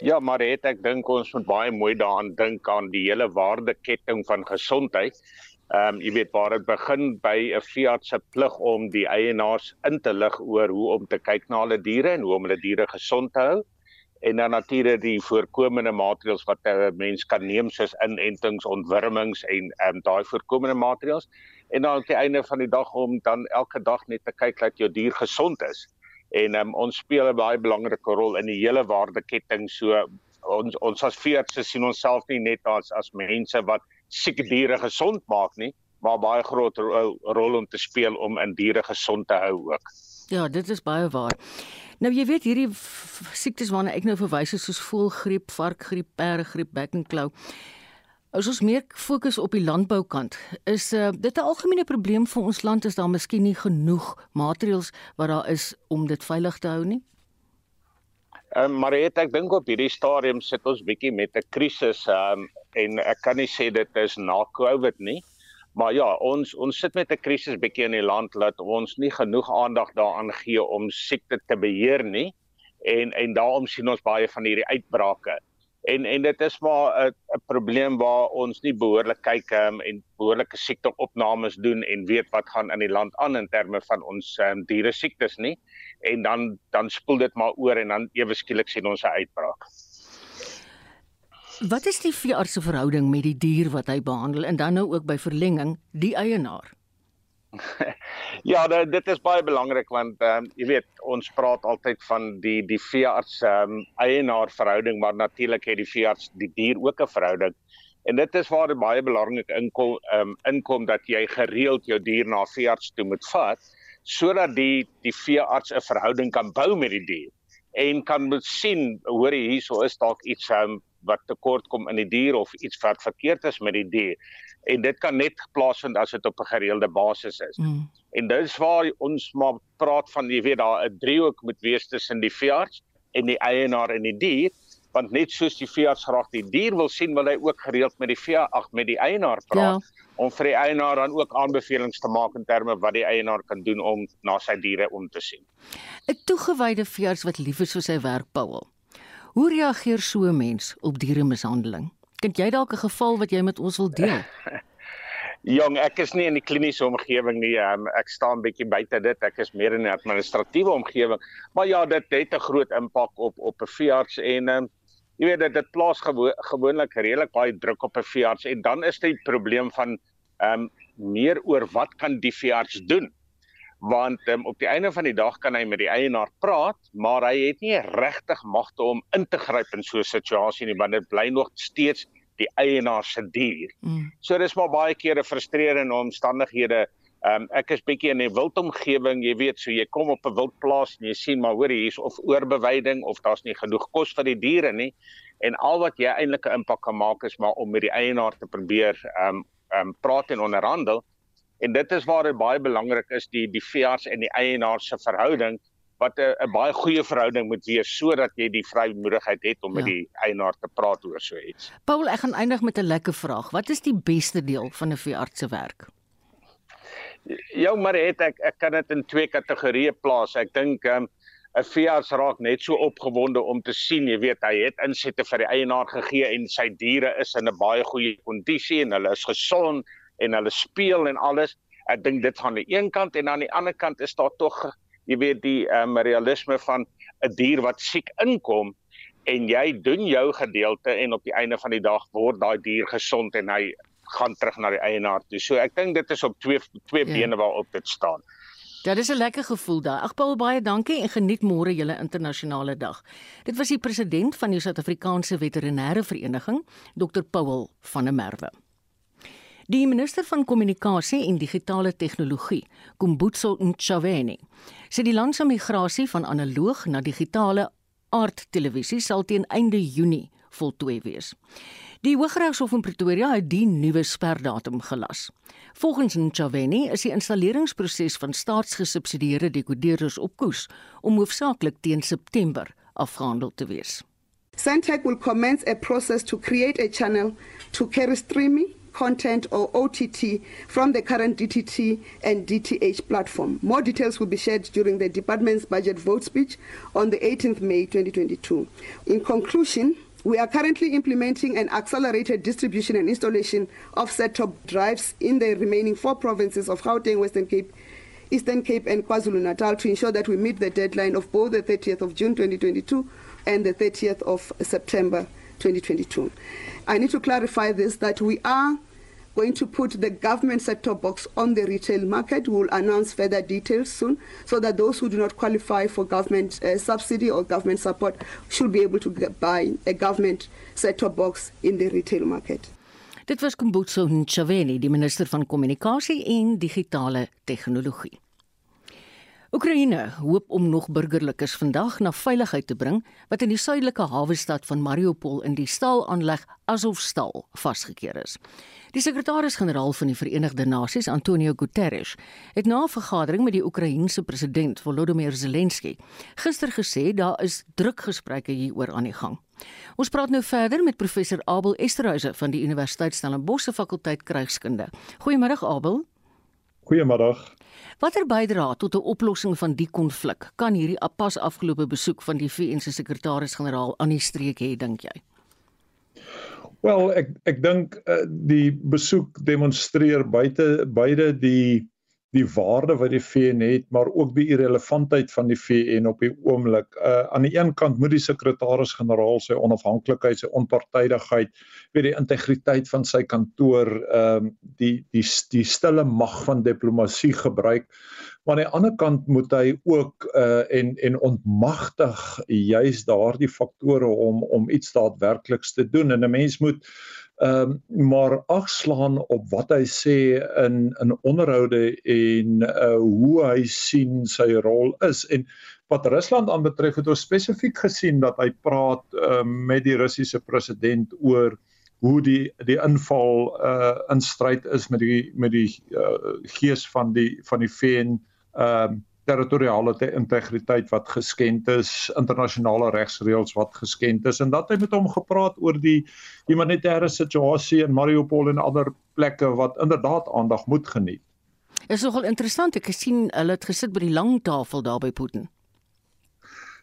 Ja, maar het ek dink ons moet baie mooi daaraan dink aan die hele waardeketting van gesondheid. Ehm um, jy weet waar dit begin by 'n veearts se plig om die eienaars in te lig oor hoe om te kyk na hulle diere en hoe om hulle diere gesond te hou en dan natuurlik die voorkomende maatreëls wat 'n uh, mens kan neem soos inentings, ontwurmings en ehm um, daai voorkomende maatreëls en dan aan die einde van die dag om dan elke dag net te kyk dat jou dier gesond is. En um, ons speel 'n baie belangrike rol in die hele waardeketting so ons ons as veeartse sien onsself nie net as as mense wat siek diere gesond maak nie, maar baie groot rol, rol om te speel om in diere gesond te hou ook. Ja, dit is baie waar. Nou jy weet hierdie siektes waarna ek nou verwys is soos voëlgriep, varkgriep, perdegriep, back and claw. As ons meer fokus op die landboukant, is uh, dit 'n algemene probleem vir ons land is daar miskien nie genoeg maatreëls wat daar is om dit veilig te hou nie. Ehm um, maar ek dink op hierdie stadium sit ons bietjie met 'n krisis um, en ek kan nie sê dit is na Covid nie. Maar ja, ons ons sit met 'n krisis bietjie in die land dat ons nie genoeg aandag daaraan gee om siekte te beheer nie. En en daarom sien ons baie van hierdie uitbrake. En en dit is maar 'n 'n probleem waar ons nie behoorlik kyk um, en behoorlike siekteopnames doen en weet wat gaan in die land aan in terme van ons um, diere siektes nie. En dan dan spoel dit maar oor en dan ewe skielik sien ons 'n uitbraak. Wat is die veearts se verhouding met die dier wat hy behandel en dan nou ook by verlenging die eienaar? ja, dit, dit is baie belangrik want ehm um, jy weet, ons praat altyd van die die veearts ehm um, eienaar verhouding, maar natuurlik het die veearts die dier ook 'n verhouding. En dit is waar dit baie belangrik inkom ehm um, inkom dat jy gereeld jou dier na veearts toe moet vat sodat die die veearts 'n verhouding kan bou met die dier en kan moet sien hoor hierso is dalk iets um, wat tekort kom in die dier of iets wat verkeerd is met die dier en dit kan net plaasvind as dit op 'n gereelde basis is. Mm. En dit is waar ons maar praat van jy weet daar 'n driehoek moet wees tussen die veearts en die eienaar en die dier want net soos die veearts graag die dier wil sien wil hy ook gereeld met die vee ag met die eienaar praat ja. om vir die eienaar dan ook aanbevelings te maak in terme wat die eienaar kan doen om na sy diere om te sien. 'n Toegewyde veearts wat lief is vir sy werk, Paul. Hoe reageer so 'n mens op dieremishandeling? Kan jy dalk 'n geval wat jy met ons wil deel? Jong, ek is nie in die kliniese omgewing nie. Um, ek staan bietjie buite dit. Ek is meer in 'n administratiewe omgewing. Maar ja, dit het 'n groot impak op op 'n veearts en um, jy weet dit dit plaas gewo gewoonlik redelik baie druk op 'n veearts en dan is dit die probleem van ehm um, meer oor wat kan die veearts doen? Want um, op die einde van die dag kan hy met die eienaar praat, maar hy het nie regtig magte om in te gryp in so 'n situasie nie, want dit bly nog steeds die eienaar se dier. Mm. So dis maar baie kere frustrerende omstandighede. Um, ek is bietjie in 'n wildomgewing, jy weet, so jy kom op 'n wildplaas en jy sien maar hoor hier's of oorbewyding of daar's nie genoeg kos vir die diere nie en al wat jy eintlik 'n impak kan maak is maar om met die eienaar te probeer um um praat en onderhandel En dit is waar dit baie belangrik is die die veearts en die eienaar se verhouding wat 'n baie goeie verhouding moet wees sodat jy die vrymoedigheid het om ja. met die eienaar te praat oor so iets. Paul, ek gaan eindig met 'n lekker vraag. Wat is die beste deel van 'n veearts se werk? Ja, maar het ek ek kan dit in twee kategorieë plaas. Ek dink ehm, 'n um, veearts raak net so opgewonde om te sien, jy weet, hy het insette vir die eienaar gegee en sy diere is in 'n baie goeie kondisie en hulle is gesond en hulle speel en alles. Ek dink dit gaan aan die een kant en aan die ander kant is daar tog jy weet die um, realisme van 'n dier wat siek inkom en jy doen jou gedeelte en op die einde van die dag word daai dier gesond en hy gaan terug na die eienaar toe. So ek dink dit is op twee twee ja. bene waarop dit staan. Dit is 'n lekker gevoel daar. Ag Paul baie dankie en geniet môre julle internasionale dag. Dit was die president van die Suid-Afrikaanse Veterinêre Vereniging, Dr Paul van der Merwe. Die minister van kommunikasie en digitale tegnologie, Kumbutso Ntshaveni, sê die land se migrasie van analoog na digitale aardtelevisie sal teen einde Junie voltooi wees. Die Hooggeregshof in Pretoria het die nuwe sperdatum gelas. Volgens Ntshaveni is die installeringsproses van staatsgesubsidieerde dekodeerders op koers om hoofsaaklik teen September afgehandel te wees. Sentech will commence a process to create a channel to carry streaming content or OTT from the current DTT and DTH platform. More details will be shared during the department's budget vote speech on the 18th May 2022. In conclusion, we are currently implementing an accelerated distribution and installation of set-top drives in the remaining four provinces of Gauteng, Western Cape, Eastern Cape and KwaZulu-Natal to ensure that we meet the deadline of both the 30th of June 2022 and the 30th of September 2022. I need to clarify this that we are going to put the government set-top box on the retail market. We will announce further details soon so that those who do not qualify for government uh, subsidy or government support should be able to get, buy a government set-top box in the retail market. Dit was Kumbutso Ntshaveni, die minister van kommunikasie en digitale tegnologie. Oekraïne hoop om nog burgerlikes vandag na veiligheid te bring wat in die suidelike hawe stad van Mariupol in die staalaanleg Azovstal vasgekeer is. Die sekretaris-generaal van die Verenigde Nasies, Antonio Guterres, het na 'n vergadering met die Oekraïense president Volodymyr Zelensky gister gesê daar is drukgesprekke hieroor aan die gang. Ons praat nou verder met professor Abel Esterhuise van die Universiteit Stellenbosch se fakulteit krygskunde. Goeiemôre Abel. Goeiemôre. Watter bydrae tot 'n oplossing van die konflik kan hierdie pas afgelope besoek van die VN se sekretaris-generaal aan die streek hê, dink jy? Wel, ek ek dink uh, die besoek demonstreer buite beide die die waarde wat die VN het, maar ook die irrelevantheid van die VN op die oomblik. Uh aan die een kant moet die sekretaris-generaal sy onafhanklikheid, sy onpartydigheid, weet die integriteit van sy kantoor, ehm uh, die die die stille mag van diplomatie gebruik. Maar aan die ander kant moet hy ook uh en en ontmagtig juis daardie faktore om om iets daadwerkliks te doen en 'n mens moet ehm um, maar agslaan op wat hy sê in in onderhoude en uh hoe hy sien sy rol is. En wat Rusland aanbetref het ons spesifiek gesien dat hy praat uh, met die Russiese president oor hoe die die inval uh in stryd is met die met die uh, gees van die van die VN ehm uh, territoriale integriteit wat geskend is, internasionale regsreëls wat geskend is en dat hy met hom gepraat oor die humanitêre situasie in Mariupol en ander plekke wat inderdaad aandag moet geniet. Is nogal interessant ek gesien hulle het gesit by die lang tafel daar by Putin.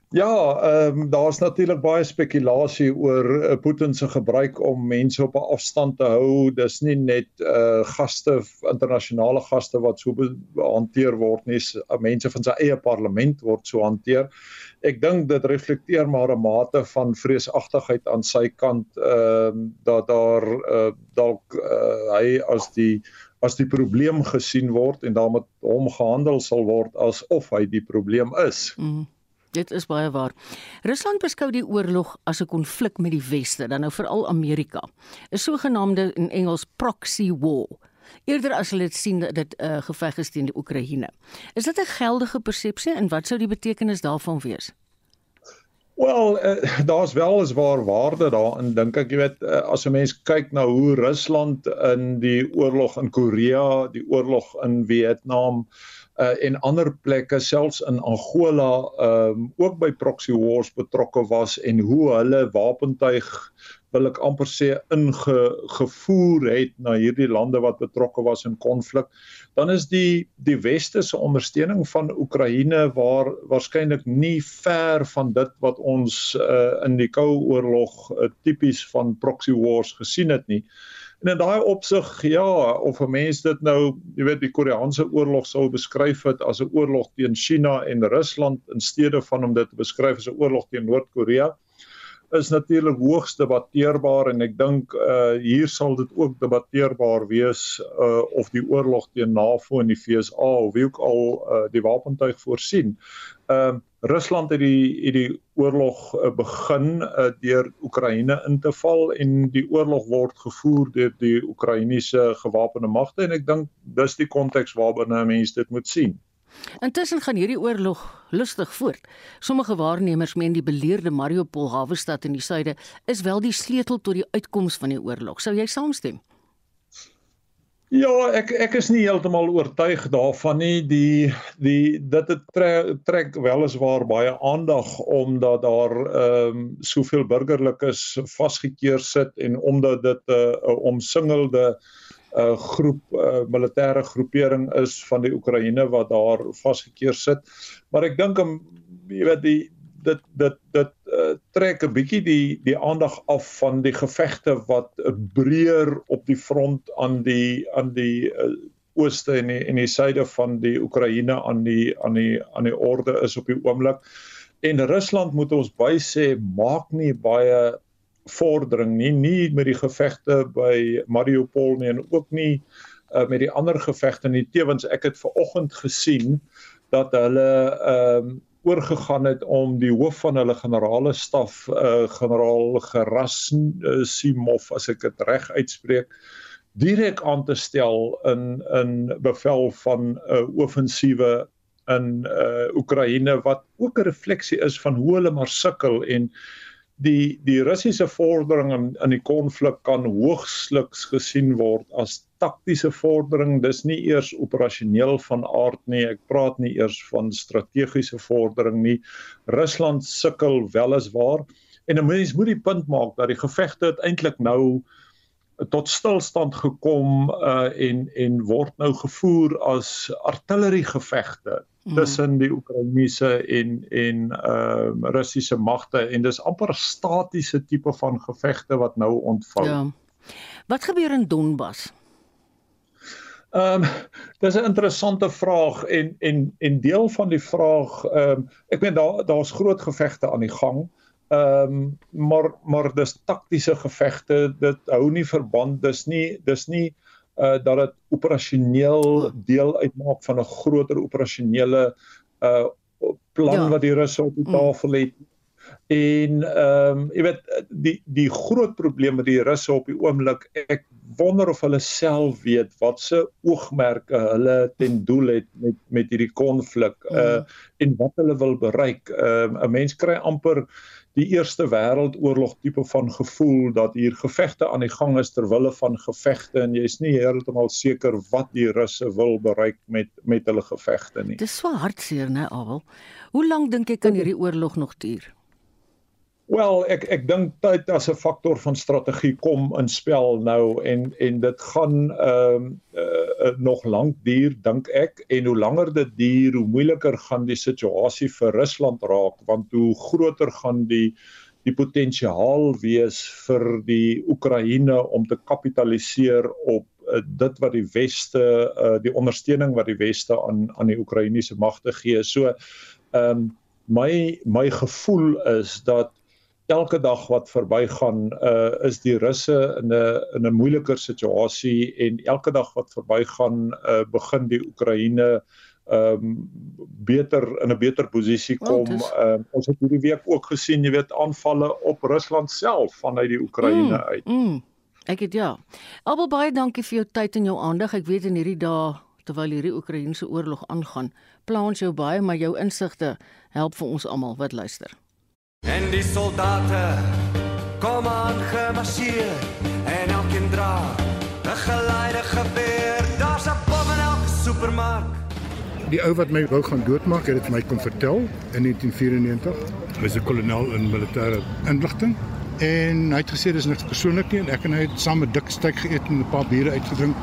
Ja, ehm um, daar's natuurlik baie spekulasie oor uh, Putin se gebruik om mense op 'n afstand te hou. Dis nie net uh gaste, internasionale gaste wat so hanteer word nie, uh, mense van sy eie parlement word so hanteer. Ek dink dit reflekteer maar 'n mate van vreesagtigheid aan sy kant ehm um, dat daar uh dalk uh, hy as die as die probleem gesien word en daarmee hom gehandel sal word asof hy die probleem is. Mm. Dit is baie waar. Rusland beskou die oorlog as 'n konflik met die weste, dan nou veral Amerika. 'n Sogenaamde in Engels proxy war. Eerder as hulle dit sien dat dit 'n uh, geveg is teen die Oekraïne. Is dit 'n geldige persepsie en wat sou die betekenis daarvan wees? Wel, uh, daar's wel eens waar waarde daarin dink ek, jy weet, uh, as 'n mens kyk na hoe Rusland in die oorlog in Korea, die oorlog in Vietnam, uh, en ander plekke selfs in Angola um, ook by proxy wars betrokke was en hoe hulle wapentuig wil ek amper sê ingevoer het na hierdie lande wat betrokke was in konflik. Dan is die die weste se ondersteuning van Oekraïne waar waarskynlik nie ver van dit wat ons uh, in die koue oorlog uh, tipies van proxy wars gesien het nie En in daai opsig ja, of 'n mens dit nou, jy weet, die Koreaanse oorlog sou beskryf het as 'n oorlog teen China en Rusland in steede van om dit te beskryf as 'n oorlog teen Noord-Korea is natuurlik hoogs debatteerbaar en ek dink uh hier sal dit ook debatteerbaar wees uh of die oorlog teen NAVO en die FSA of wie ook al uh die wapentuig voorsien. Ehm uh, Rusland het die het die oorlog begin uh, deur Oekraïne in te val en die oorlog word gevoer deur die Oekraïense gewapende magte en ek dink dis die konteks waarbinne mense dit moet sien. Intussen gaan hierdie oorlog lustig voort. Sommige waarnemers meen die beleerde Mariupol hawe stad in die suide is wel die sleutel tot die uitkoms van die oorlog. Sou jy saamstem? Ja, ek ek is nie heeltemal oortuig daarvan nie. Die die dit het trek, trek weliswaar baie aandag omdat daar ehm um, soveel burgerlikes vasgekeer sit en omdat dit 'n uh, omsingelde 'n uh, groep uh, militêre groepering is van die Oekraïne wat daar vasgekeer sit. Maar ek dink om jy weet die dit dit dit uh, trek 'n bietjie die die aandag af van die gevegte wat breër op die front aan die aan die uh, ooste en die, en die suide van die Oekraïne aan die aan die aan die orde is op die oomblik. En Rusland moet ons by sê maak nie baie vordering nie nie met die gevegte by Mariupol nie en ook nie uh, met die ander gevegte nie. Tewens ek het ver oggend gesien dat hulle ehm um, oorgegaan het om die hoof van hulle generale staf uh generaal Gerasimov as ek dit reg uitspreek direk aan te stel in in bevel van 'n uh, offensiewe in uh Oekraïne wat ook 'n refleksie is van hoe hulle maar sukkel en die die Russiese vordering in in die konflik kan hoogsliks gesien word as taktiese vordering. Dis nie eers operasioneel van aard nie. Ek praat nie eers van strategiese vordering nie. Rusland sukkel weliswaar en 'n mens moet die punt maak dat die gevegte uiteindelik nou tot stilstand gekom uh en en word nou gevoer as artilleriegevegte mm. tussen die Oekraïense en en ehm uh, Russiese magte en dis amper statiese tipe van gevegte wat nou ontvou. Ja. Wat gebeur in Donbas? Ehm um, dis 'n interessante vraag en en en deel van die vraag ehm um, ek meen daar daar's groot gevegte aan die gang. Ehm um, maar maar dis taktiese gevegte, dit hou nie verband, dis nie dis nie uh dat dit operasioneel deel uitmaak van 'n groter operasionele uh plan ja. wat die Russe op die mm. tafel het. En ehm um, jy weet die die groot probleem met die Russe op die oomblik ek wonder of hulle self weet wat se oogmerke hulle ten doel het met met hierdie konflik uh en wat hulle wil bereik. Ehm uh, 'n mens kry amper die Eerste Wêreldoorlog tipe van gevoel dat hier gevegte aan die gang is ter wille van gevegte en jy's nie heeltemal seker wat die Russe wil bereik met met hulle gevegte nie. Dis so hartseer, né, Abel. Hoe lank dink jy kan hierdie oorlog nog duur? Wel, ek ek dink tyd as 'n faktor van strategie kom in spel nou en en dit gaan ehm um, uh, nog lank duur dink ek en hoe langer dit duur, hoe moeiliker gaan die situasie vir Rusland raak want hoe groter gaan die die potensiaal wees vir die Oekraïne om te kapitaliseer op uh, dit wat die weste uh, die ondersteuning wat die weste aan aan die Oekraïense magte gee. So ehm um, my my gevoel is dat elke dag wat verbygaan uh is die russe in 'n in 'n moeiliker situasie en elke dag wat verbygaan uh begin die Oekraïne um beter in 'n beter posisie kom. Oh, is... uh, ons het hierdie week ook gesien, jy weet, aanvalle op Rusland self vanuit die Oekraïne mm, uit. Mm, ek het ja. Albei baie dankie vir jou tyd en jou aandag. Ek weet in hierdie dae terwyl hierdie Oekraïense oorlog aangaan, plaas jou baie, maar jou insigte help vir ons almal wat luister. En die soldate kom aan gemarseer en elkeen dra 'n geleide geweer. Daar's 'n bom in elke supermark. Die ou wat my wou gaan doodmaak, het dit my kom vertel in 1994. Hy's 'n kolonel in militêre inligting en hy het gesê dis niks persoonlik nie en ek en hy het saam 'n dik steak geëet en 'n paar biere uitgedrink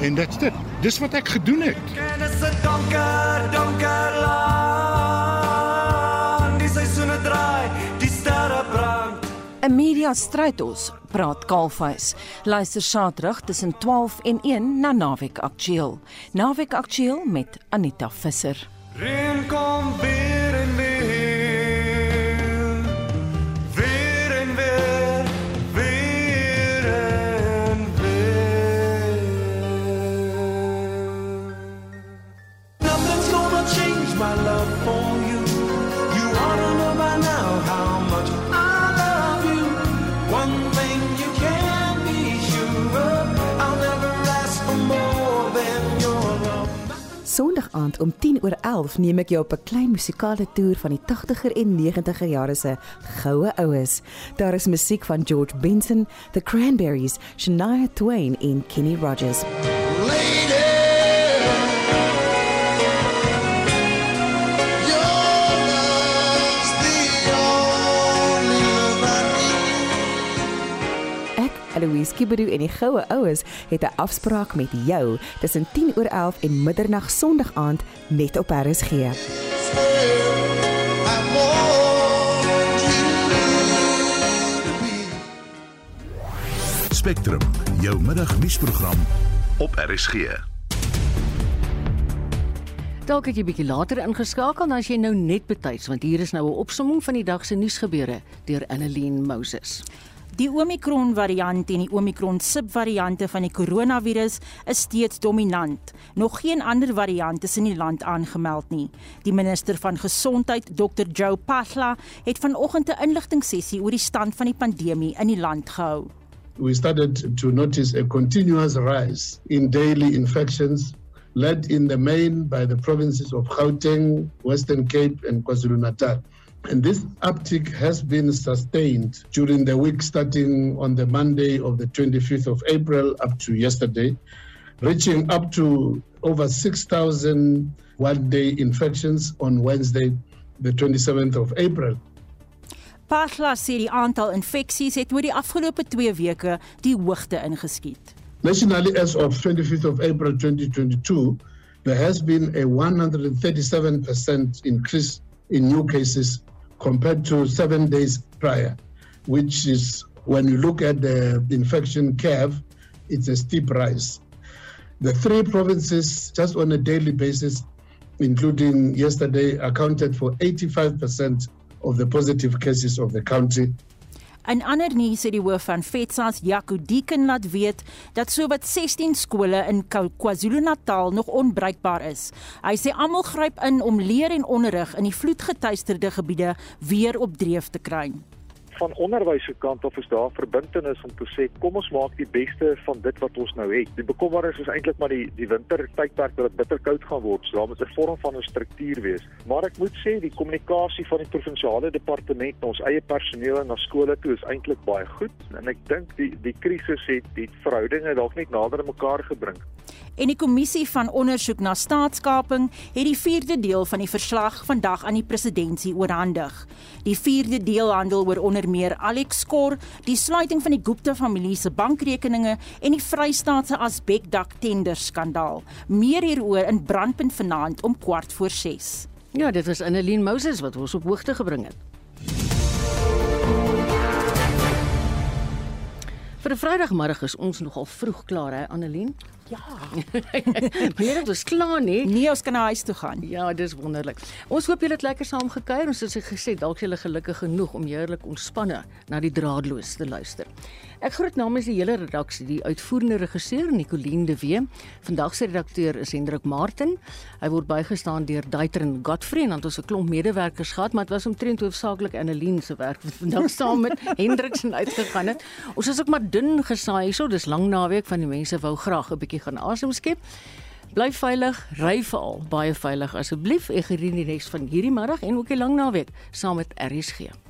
en dit's dit. Dis wat ek gedoen het. Kennis 'n donker, donker land. 'n Media stryd ons praat Kaalvuis. Luister Saterdag tussen 12 en 1 na Naweek Aktueel. Naweek Aktueel met Anita Visser. Reën kom weer. Sondag aand om 10 oor 11 neem ek jou op 'n klein musikale toer van die 80er en 90er jare se goue oues. Daar is musiek van George Benson, The Cranberries, Shania Twain en Kenny Rogers. Louise Kibedu en die Goue Oues het 'n afspraak met jou tussen 10 oor 11 en middernag Sondag aand net op RSG. Spectrum, jou middagnuusprogram op RSG. Dalk het jy bietjie later ingeskakel dan as jy nou net betyds want hier is nou 'n opsomming van die dag se nuusgebeure deur Annelien Moses. Die Omicron variant en die Omicron subvariante van die koronavirus is steeds dominant. Nog geen ander variante is in die land aangemeld nie. Die minister van Gesondheid, Dr. Joe Pahla, het vanoggend 'n inligtingsessie oor die stand van die pandemie in die land gehou. We started to notice a continuous rise in daily infections led in the main by the provinces of Gauteng, Western Cape and KwaZulu-Natal. And this uptick has been sustained during the week starting on the Monday of the 25th of April up to yesterday, reaching up to over 6,000 one day infections on Wednesday, the 27th of April. Pasla sê die aantal infeksies het oor die afgelope 2 weke die hoogte ingeskiet. Nationally as of 25th of April 2022, there has been a 137% increase in new cases compared to seven days prior, which is when you look at the infection curve, it's a steep rise. The three provinces, just on a daily basis, including yesterday, accounted for 85% of the positive cases of the county. In ander nuus het die hoof van FETSAS, Jaco Deeken, laat weet dat sowat 16 skole in KwaZulu-Natal nog onbruikbaar is. Hy sê almal gryp in om leer en onderrig in die vloedgetuisterde gebiede weer op dreef te kry van onderwys se kant af is daar verbintenis om te sê kom ons maak die beste van dit wat ons nou het. Die bekommernis is eintlik maar die die wintertydperk dat dit bitter koud gaan word. So daar moet 'n vorm van 'n struktuur wees. Maar ek moet sê die kommunikasie van die provinsiale departement na ons eie personeel en na skole toe is eintlik baie goed en ek dink die die krisis het die verhoudinge dalk net nader mekaar gebring. En die kommissie van ondersoek na staatskaping het die 4de deel van die verslag vandag aan die presidentskap oorhandig. Die 4de deel handel oor onder meer Alex Kor, die sluiting van die Gupta familie se bankrekeninge en die Vrystaat se asbekdak tender skandaal. Meer hieroor in Brandpunt vanaand om kwart voor 6. Ja, dit was Annelien Moses wat ons op hoogte gebring het. Vir 'n Vrydagmiddag is ons nogal vroeg klaar hè Annelien? Ja. nee, dit is klaar nie. Nee, ons kan na huis toe gaan. Ja, dis wonderlik. Ons hoop julle het lekker saam gekuier. Ons het gesê dalk julle gelukkig genoeg om heerlik ontspanne na die draadloos te luister. Ek groet namens die hele redaksie, die uitvoerende regisseur Nicoline de Wee. Vandag se redakteur is Hendrik Martin. Hy word bygestaan deur Duiter en Godfrey en dan het ons 'n klomp medewerkers gehad, maar dit was omtrent hoofsaaklik Annelien se werk wat vandag saam met Hendrik se uitgegaan het. Ons is ook maar dun gesaai hierso. Dis lang naweek van die mense wou graag 'n bietjie gaan asem skep. Bly veilig, ry veral baie veilig asseblief. Ek geniet die res van hierdie middag en ook die lang naweek saam met RSG.